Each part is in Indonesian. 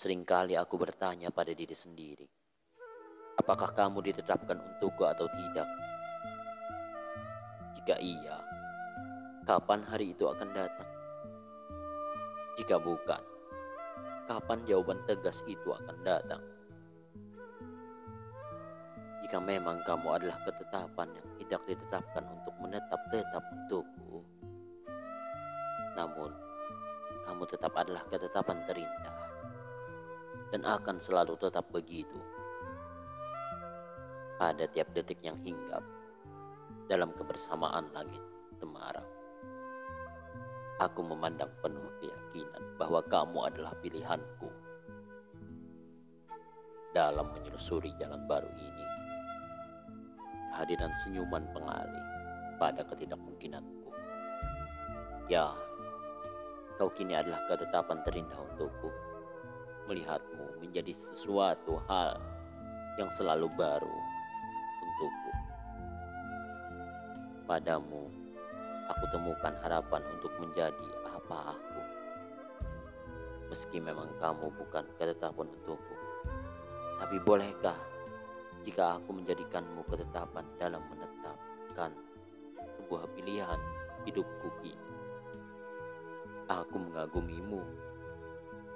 Seringkali aku bertanya pada diri sendiri, apakah kamu ditetapkan untukku atau tidak? Jika iya, kapan hari itu akan datang? Jika bukan, kapan jawaban tegas itu akan datang? Jika memang kamu adalah ketetapan yang tidak ditetapkan untuk menetap-tetap untukku, namun kamu tetap adalah ketetapan terindah dan akan selalu tetap begitu pada tiap detik yang hinggap dalam kebersamaan langit Semarang. Aku memandang penuh keyakinan bahwa kamu adalah pilihanku dalam menyelusuri jalan baru ini. Kehadiran senyuman pengalih pada ketidakmungkinanku. Ya, kau kini adalah ketetapan terindah untukku melihatmu menjadi sesuatu hal yang selalu baru untukku. Padamu, aku temukan harapan untuk menjadi apa aku. Meski memang kamu bukan ketetapan untukku, tapi bolehkah jika aku menjadikanmu ketetapan dalam menetapkan sebuah pilihan hidupku ini? Aku mengagumimu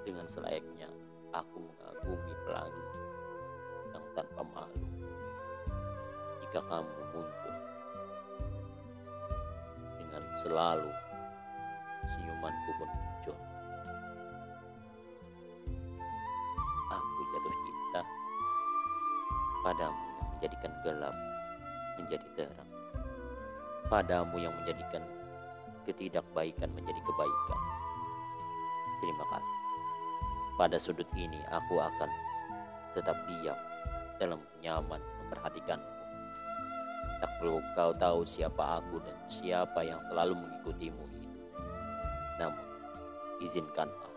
dengan selayaknya aku mengagumi pelangi yang tanpa malu. Jika kamu muncul dengan selalu senyumanku pun muncul. Aku jatuh cinta padamu yang menjadikan gelap menjadi terang. Padamu yang menjadikan ketidakbaikan menjadi kebaikan. Terima kasih. Pada sudut ini aku akan tetap diam dalam nyaman memperhatikanmu. Tak perlu kau tahu siapa aku dan siapa yang selalu mengikutimu itu. Namun, izinkanlah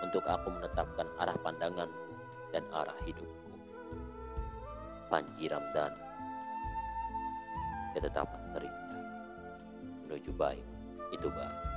untuk aku menetapkan arah pandanganku dan arah hidupku. Panji Ramdan, ketetapan terindah menuju baik itu baik.